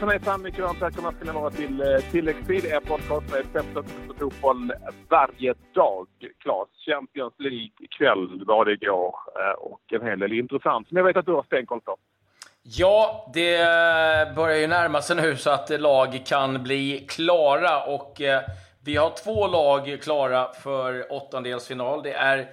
Hejsan hejsan! Mycket varmt välkomna ska ni vara till eh, Tilläggstid, er podcast med bästa fotboll varje dag. Klas, Champions League ikväll var det igår eh, och en hel del intressant som jag vet att du har stenkoll på. Ja, det eh, börjar ju närma sig nu så att lag kan bli klara och vi har två lag klara för åttondelsfinal. Det är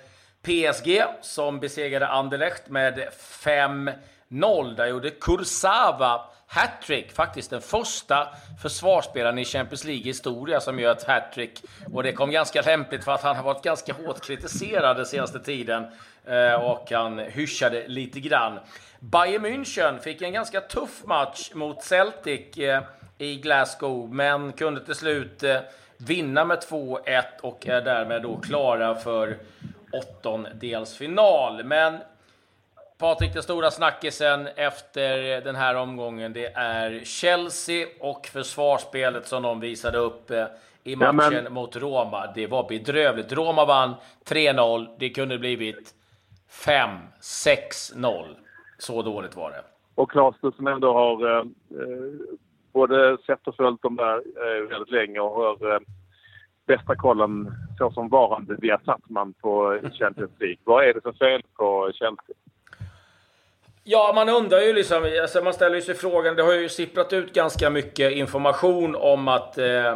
PSG som besegrade Anderlecht med 5-0. Där gjorde Kursava hattrick. Faktiskt den första försvarsspelaren i Champions League-historia som gör ett hattrick. Och det kom ganska lämpligt för att han har varit ganska hårt kritiserad den senaste tiden. Eh, och han hyschade lite grann. Bayern München fick en ganska tuff match mot Celtic eh, i Glasgow, men kunde till slut eh, vinna med 2-1 och är därmed då klara för åttondelsfinal. Men Patrik, den stora snackisen efter den här omgången, det är Chelsea och försvarsspelet som de visade upp eh, i matchen ja, men... mot Roma. Det var bedrövligt. Roma vann 3-0. Det kunde blivit 5-6-0. Så dåligt var det. Och Claes, du som ändå har eh, både sett och följt dem där eh, väldigt länge och har eh, bästa kollen så som varande via Sattman på Champions League. Vad är det för fel på Chelsea? Ja, man undrar ju liksom, alltså man ställer sig frågan, det har ju sipprat ut ganska mycket information om att eh,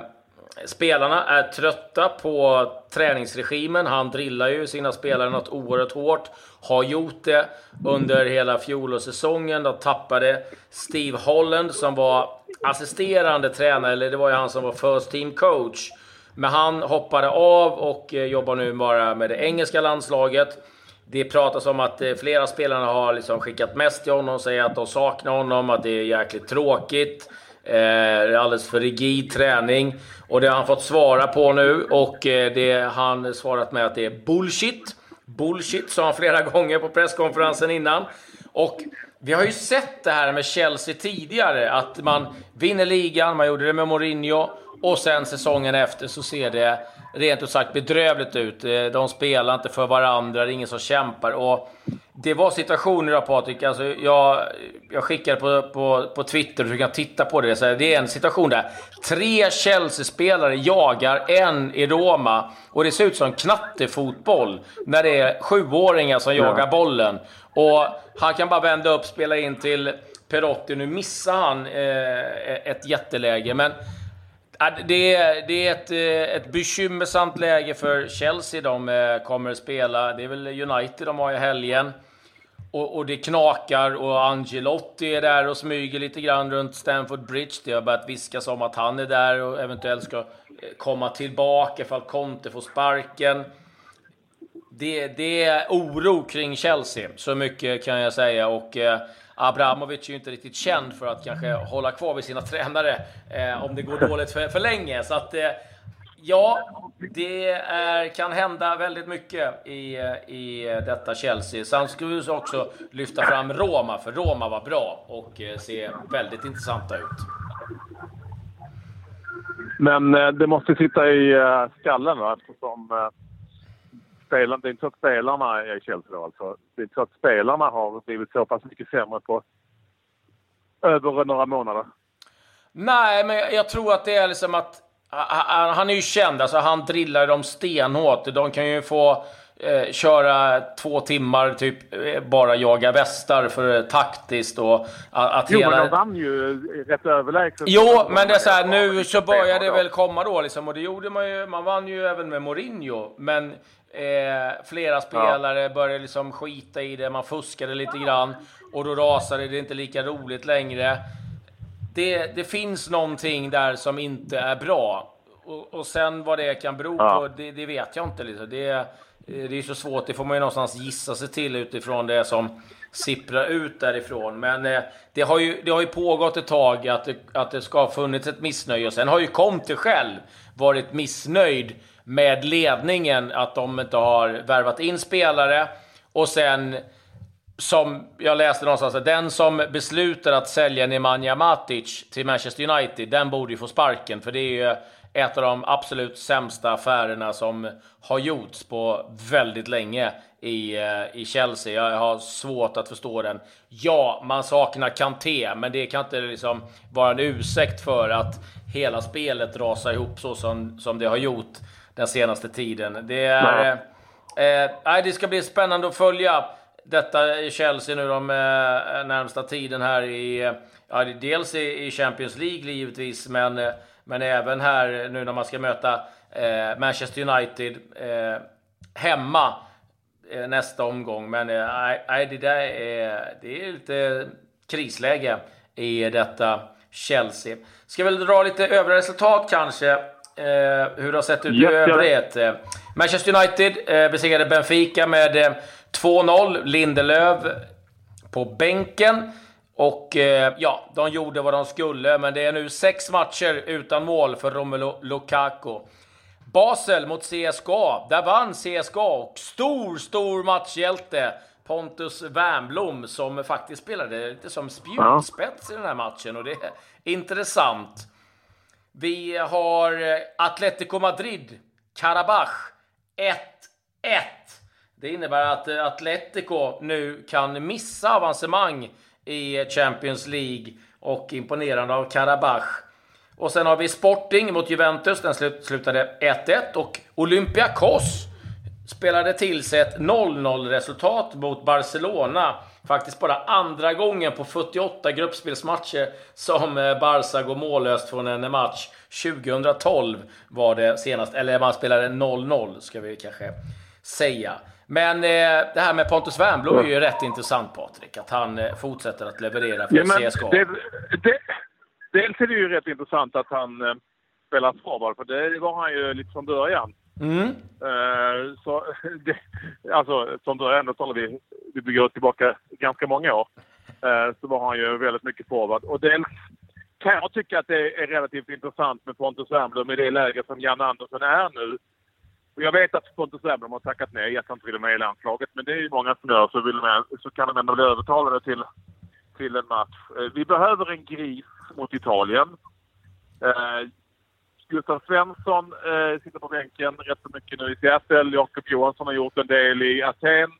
spelarna är trötta på träningsregimen. Han drillar ju sina spelare något oerhört hårt. Har gjort det under hela fjolårssäsongen. De tappade Steve Holland som var assisterande tränare, eller det var ju han som var first team coach. Men han hoppade av och eh, jobbar nu bara med det engelska landslaget. Det pratas om att eh, flera spelare har liksom skickat mest till honom, säger att de saknar honom, att det är jäkligt tråkigt. Eh, det är alldeles för rigid träning. Och det har han fått svara på nu och eh, det har han svarat med att det är bullshit. Bullshit sa han flera gånger på presskonferensen innan. Och vi har ju sett det här med Chelsea tidigare, att man vinner ligan, man gjorde det med Mourinho, och sen säsongen efter så ser det rent ut sagt bedrövligt ut. Eh, de spelar inte för varandra, det är ingen som kämpar. Och det var situationer då Patrik, alltså jag, jag skickade på, på, på Twitter, du kan titta på det. Så det är en situation där tre Chelsea-spelare jagar en i Roma. Och det ser ut som knattefotboll när det är sjuåringar som ja. jagar bollen. Och han kan bara vända upp, spela in till Perotti. Nu missar han eh, ett jätteläge, men det är, det är ett, eh, ett bekymmersamt läge för Chelsea. De eh, kommer att spela. Det är väl United de har i helgen. Och, och, det knakar och Angelotti är där och smyger lite grann runt Stamford Bridge. Det har börjat viskas om att han är där och eventuellt ska eh, komma tillbaka ifall Conte får sparken. Det, det är oro kring Chelsea, så mycket kan jag säga. Och eh, Abramovic är ju inte riktigt känd för att kanske hålla kvar vid sina tränare eh, om det går dåligt för, för länge. Så att, eh, ja, det är, kan hända väldigt mycket i, i detta Chelsea. Sen skulle vi också lyfta fram Roma, för Roma var bra och eh, ser väldigt intressanta ut. Men eh, det måste sitta i eh, skallen va? eftersom spelarna, det är inte så att spelarna är i Chelsea då alltså. Det är inte så att spelarna har blivit så pass mycket sämre på över några månader. Nej, men jag tror att det är liksom att han är ju känd, alltså han drillar dem stenhårt. De kan ju få eh, köra två timmar, typ eh, bara jaga västar för eh, taktiskt och att jo, hela... men de vann ju rätt överlägset. Jo, men det är så här, nu så börjar det väl komma då liksom, och det gjorde man ju. Man vann ju även med Mourinho, men Eh, flera spelare ja. började liksom skita i det, man fuskade lite grann och då rasade det inte lika roligt längre. Det, det finns någonting där som inte är bra. Och, och sen vad det kan bero ja. på, det, det, vet jag inte. Liksom. Det, det är så svårt, det får man ju någonstans gissa sig till utifrån det som sipprar ut därifrån. Men eh, det, har ju, det har ju pågått ett tag att det, att det ska ha funnits ett missnöje. Och sen har ju Conte själv varit missnöjd med ledningen att de inte har värvat in spelare. Och sen, som jag läste någonstans, att den som beslutar att sälja Nemanja Matic till Manchester United, den borde ju få sparken. För det är ju ett av de absolut sämsta affärerna som har gjorts på väldigt länge i, eh, i Chelsea. Jag har svårt att förstå den. Ja, man saknar Kanté, men det kan inte liksom vara en ursäkt för att hela spelet rasar ihop så som, som det har gjort den senaste tiden. Det är... Eh, eh, det ska bli spännande att följa detta i Chelsea nu de eh, närmsta tiden här i... Ja, dels i Champions League givetvis, men, eh, men även här nu när man ska möta eh, Manchester United eh, hemma eh, nästa omgång. Men nej, det där är, det är lite krisläge i detta Chelsea. Ska väl dra lite övriga resultat kanske. Eh, hur det har sett ut i övrigt. Manchester United eh, besegrade Benfica med 2-0. Lindelöf på bänken. Och eh, ja, de gjorde vad de skulle, men det är nu sex matcher utan mål för Romelu Lukaku. Basel mot CSKA. Där vann CSKA och stor, stor matchhjälte Pontus Wernbloom som faktiskt spelade lite som spjutspets i den här matchen och det är intressant. Vi har eh, Atletico Madrid, Karabach 1-1. Det innebär att eh, Atletico nu kan missa avancemang i Champions League och imponerande av Karabach. Och sen har vi Sporting mot Juventus, den slutade 1-1 och Olympiakos spelade till sig ett 0-0 resultat mot Barcelona. Faktiskt bara andra gången på 48 gruppspelsmatcher som eh, Barca går mållöst från en match. 2012 var det senast, eller man spelade 0-0 ska vi kanske säga. Men eh, det här med Pontus Wernbloom är ju rätt intressant Patrik, att han eh, fortsätter att leverera för ja, CSKA. Det, det, dels är det ju rätt intressant att han eh, spelar forward, för det var han ju lite från början. Mm. Uh, så, det, alltså, från början, då talar vi, vi bygger tillbaka ganska många år, uh, så var han ju väldigt mycket forward. Och dels kan jag tycka att det är relativt intressant med Pontus Wernbloom i det läge som Jan Andersson är nu. Och jag vet att Pontus Wernbloom har tackat nej, att han inte vill med i landslaget. Men det är ju många som gör, så, vill med, så kan de ändå bli övertalade till, till en match. Eh, vi behöver en gris mot Italien. Eh, Gustav Svensson eh, sitter på bänken rätt så mycket nu i Seattle. Jakob Johansson har gjort en del i Aten.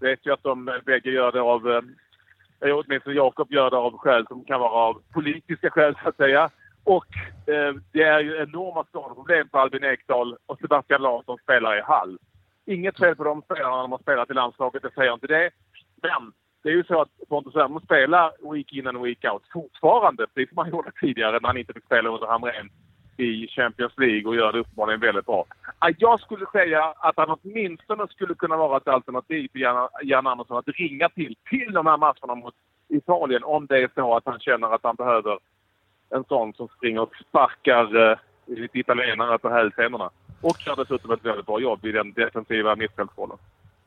Vet ju att de bägge gör det av, eh, åtminstone Jakob gör det av skäl som kan vara av politiska skäl så att säga. Och eh, det är ju enorma skadeproblem för Albin Ekdal och Sebastian Larsson spelar i Hall. Inget fel på de spelarna när de har spelat i landslaget, jag säger inte det. Men det är ju så att Pontus Wernbloom spelar week in and week out fortfarande, precis som han gjorde tidigare när han inte fick spela under Hamrén i Champions League och gör det uppenbarligen väldigt bra. Jag skulle säga att han åtminstone skulle kunna vara ett alternativ för Jan, Andersson att ringa till, till de här matcherna mot Italien om det är så att han känner att han behöver en sån som springer och sparkar eh, italienare på hälsenorna. Och gör dessutom ett väldigt bra jobb i den defensiva mittfältsrollen.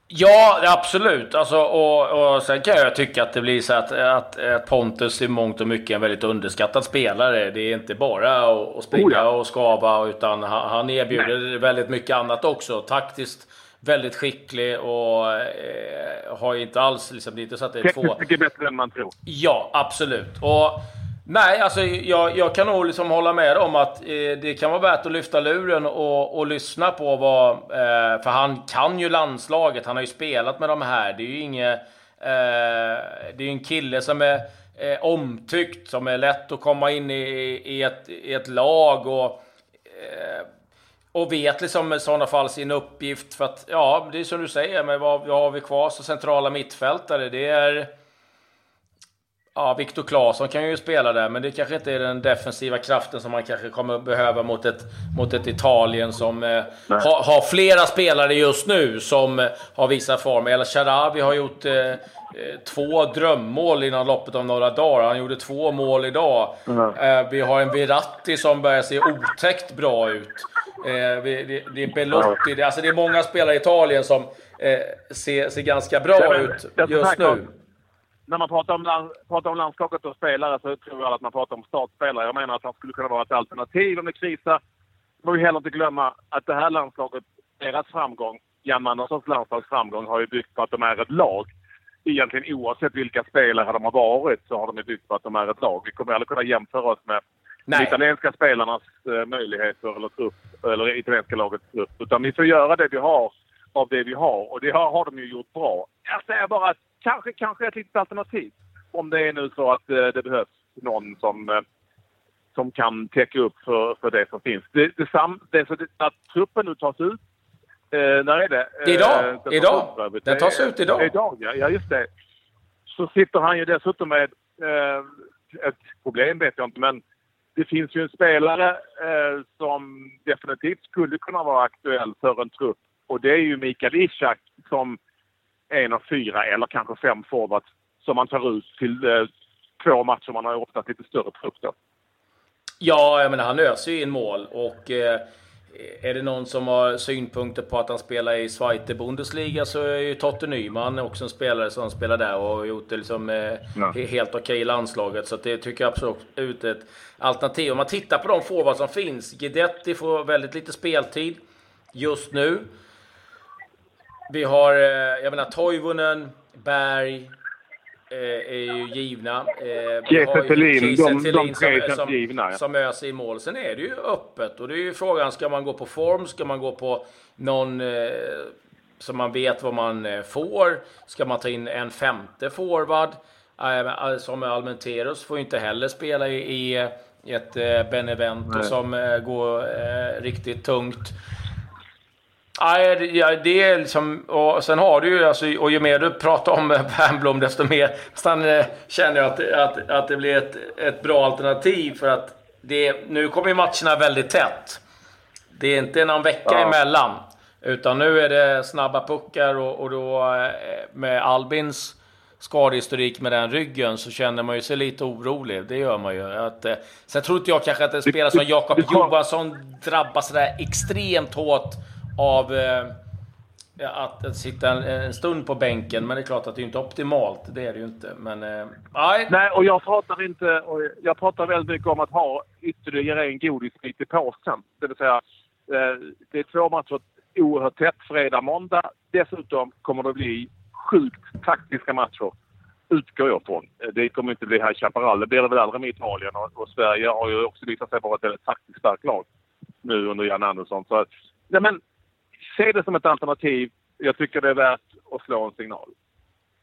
Ja, absolut. Alltså, och, och sen kan jag tycka att det blir så att, att, att Pontus i mångt och mycket är en väldigt underskattad spelare. Det är inte bara att, springa oh ja. och skava, utan han, han erbjuder Nej. väldigt mycket annat också. Taktiskt väldigt skicklig och eh, har inte alls... Liksom, det är inte så att det är Tekniskt två... mycket bättre än man tror. Ja, absolut. Och Nej, alltså jag, jag kan nog liksom hålla med om att eh, det kan vara värt att lyfta luren och, och lyssna på vad... Eh, för han kan ju landslaget, han har ju spelat med de här. Det är ju inget... Eh, det är ju en kille som är eh, omtyckt, som är lätt att komma in i, i, ett, i ett lag och... Eh, och vet liksom i sådana fall sin uppgift för att, ja, det är som du säger, men vad, vad har vi kvar som centrala mittfältare? Det är... Ja, Viktor Claesson kan ju spela där, men det kanske inte är den defensiva kraften som man kanske kommer behöva mot ett, mot ett Italien som eh, har, har, flera spelare just nu som eh, har visat form. El Sharawi har gjort eh, eh, två drömmål inom loppet av några dagar. Han gjorde två mål idag. Mm. Eh, vi har en Viratti som börjar se otäckt bra ut. Eh, vi, det, det, är Belotti. Det, alltså det är många spelare i Italien som ser, ser ganska bra ut just nu när man pratar om, pratar om landskapet och spelare så tror jag att man pratar om startspelare. Jag menar att han skulle kunna vara ett alternativ om det krisar. Man får heller inte glömma att det här landslaget, deras framgång, Jan Anderssons landslags framgång, har ju byggt på att de är ett lag. Egentligen oavsett vilka spelare de har varit så har de byggt på att de är ett lag. Vi kommer aldrig kunna jämföra oss med de italienska spelarnas eh, möjligheter eller trupp, eller italienska lagets trupp. Utan vi får göra det vi har av det vi har. Och det har, har de ju gjort bra. Jag säger bara att kanske, kanske ett litet alternativ. Om det är nu så att eh, det behövs någon som, eh, som kan täcka upp för, för det som finns. Det, det, sam, det, så det, att truppen nu tas ut. Eh, när är det? Det är idag. Eh, den idag. ut, Den tas ut idag. Idag, ja. ja just det. Så sitter han ju dessutom med eh, ett problem vet jag inte men det finns ju en spelare eh, som definitivt skulle kunna vara aktuell för en trupp och det är ju Mikael Ishak som en av fyra eller kanske fem forwards som man tar ut till eh, två matcher. Man har oftast lite större trupp då. Ja, jag menar han öser ju in mål och eh, är det någon som har synpunkter på att han spelar i Zweite Bundesliga så är ju Totte Nyman också en spelare som spelar där och har gjort det liksom, eh, helt okej i landslaget. Så det tycker jag absolut är ett alternativ. Om man tittar på de forwards som finns. Guidetti får väldigt lite speltid just nu. Vi har, eh, jag menar Toivonen, Berg, eh, är ju givna. Eh, Kiese Thelin, de- de tre som, känns som, givna, ja. som öser i mål. Sen är det ju öppet och det är ju frågan, ska man gå på form? Ska man gå på någon eh, som man vet vad man får? Ska man ta in en femte forward? Eh, som Almenteros får ju inte heller spela i, i ett eh, Benevento Nej. som går riktigt tungt. Nej, det- ja, det är liksom, och sen har du ju, alltså, och ju mer du pratar om Wernbloom desto mer nästan, eh, känner jag att, att, att det blir ett, ett bra alternativ för att det, nu kommer ju matcherna väldigt tätt. Det är inte någon vecka Ja. emellan. Utan nu är det snabba puckar och, och då eh, med Albins skadehistorik med den ryggen så känner man ju sig lite orolig. Det gör man ju. Att, eh, sen tror inte jag kanske att en spelare som Jakob Johansson drabbas sådär extremt hårt av eh, att, att sitta en, en stund på bänken. Men det är klart att det är inte optimalt. Det är det ju inte. Men eh, nej. Nej, och jag pratar inte... Och jag pratar väldigt mycket om att ha ytterligare en godisbit i påsen. Det vill säga, eh, det är två matcher oerhört tätt. Fredag, måndag. Dessutom kommer det bli sjukt taktiska matcher. Utgår jag från. Eh, det kommer inte bli här i Chaparral. Det blir det väl aldrig med Italien. Och, och Sverige har ju också visat sig vara ett väldigt taktiskt starkt lag nu under Jan Andersson. Så, nej, men, se det som ett alternativ. Jag tycker det är värt att slå en signal.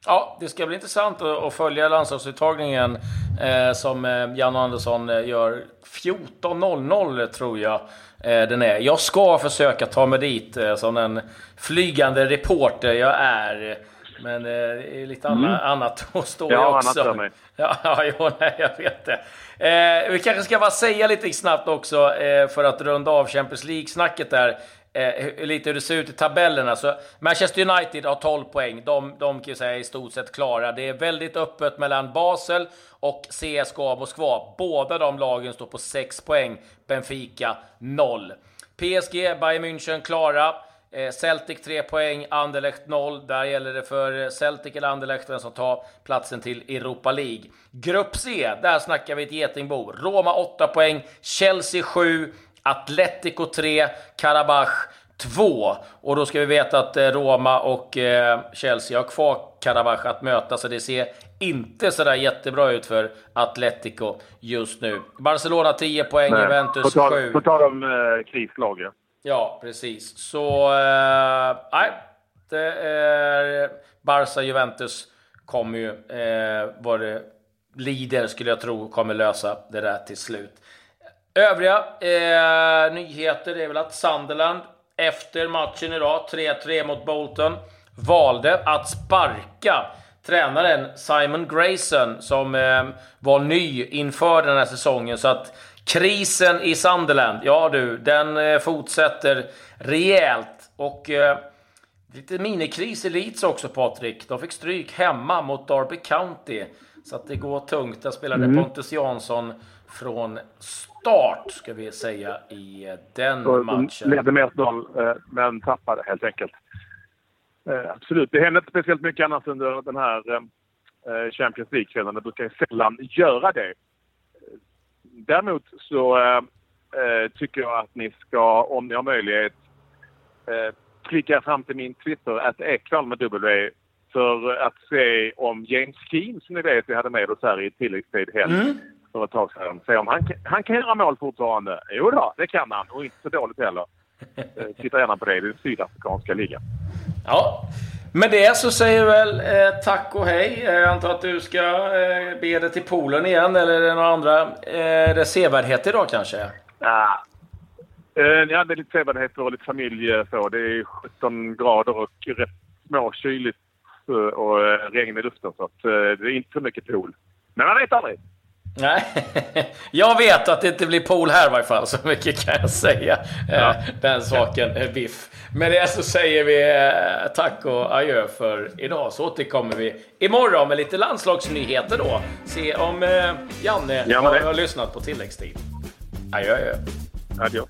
Ja, det ska bli intressant att, följa landslagsuttagningen eh, som eh, Jan Andersson eh, gör. 14.00 tror jag eh, den är. Jag ska försöka ta mig dit eh, som den flygande reporter jag är. Men eh, det är lite anna, annat att stå Mm. Ja, i annat också. för mig. Ja, ja jo, nej, jag vet det. Eh, vi kanske ska bara säga lite snabbt också eh, för att runda av Champions League-snacket där. Eh, lite hur det ser ut i tabellerna. Så Manchester United har 12 poäng. De, de kan säga är i stort sett klara. Det är väldigt öppet mellan Basel och CSKA Moskva. Båda de lagen står på 6 poäng. Benfica 0. PSG, Bayern München klara. Eh, Celtic 3 poäng, Anderlecht 0. Där gäller det för Celtic eller Anderlecht vem som tar platsen till Europa League. Grupp C, där snackar vi ett getingbo. Roma 8 poäng, Chelsea 7, Atletico 3, Karabach 2. Och då ska vi veta att eh, Roma och eh, Chelsea har kvar Karabach att möta, så det ser inte sådär jättebra ut för Atletico just nu. Barcelona 10 poäng, På Juventus tal, 7. på tal om eh, krislag, ja. Ja, precis. Så, eh, nej. Det är Barca-Juventus kommer ju, eh, vad det lider, skulle jag tro, kommer lösa det där till slut. Övriga eh, nyheter är väl att Sunderland efter matchen idag, 3-3 mot Bolton, valde att sparka tränaren Simon Grayson som eh, var ny inför den här säsongen. Så att krisen i Sunderland, ja du, den eh, fortsätter rejält. Och eh, lite minikris i Leeds också Patrik. De fick stryk hemma mot Derby County. Så att det går tungt. Där spelade Pontus Jansson från start, ska vi säga, i den de matchen. ledde med 1-0, eh, men tappade helt enkelt. Eh, absolut. Det hände inte speciellt mycket annat under den här eh, Champions League-kvällen. Det brukar sällan göra det. Däremot så tycker jag att ni ska, om ni har möjlighet, klicka fram till min Twitter, att Ekvall med W, för att se om James Keen, som ni vet vi hade med oss här i tilläggstid helg, Mm. för ett tag sedan. Se om han, han kan göra mål fortfarande. Jo då, det kan han. Och inte så dåligt heller. Eh, titta gärna på det. Är den sydafrikanska ligan. Ja, med det så säger väl eh, tack och hej. Jag antar att du ska eh, be dig till poolen igen eller är det några andra eh, det sevärdhet idag kanske? Ja. Eh, ja, det är lite sevärdheter och lite familj. eh, Så. Det är 17 grader och rätt småkyligt eh, och eh, regn i luften. Så att, eh, det är inte så mycket pool. Men man vet aldrig. Nej, jag vet att det inte blir pool här i varje fall, så mycket kan jag säga. Ja. Eh, Den saken biff. Med det så säger vi eh, tack och adjö för idag. Så återkommer vi imorgon med lite landslagsnyheter då. Se om eh, Janne Ja, har lyssnat på tilläggstid. Adjö, adjö. Adjö.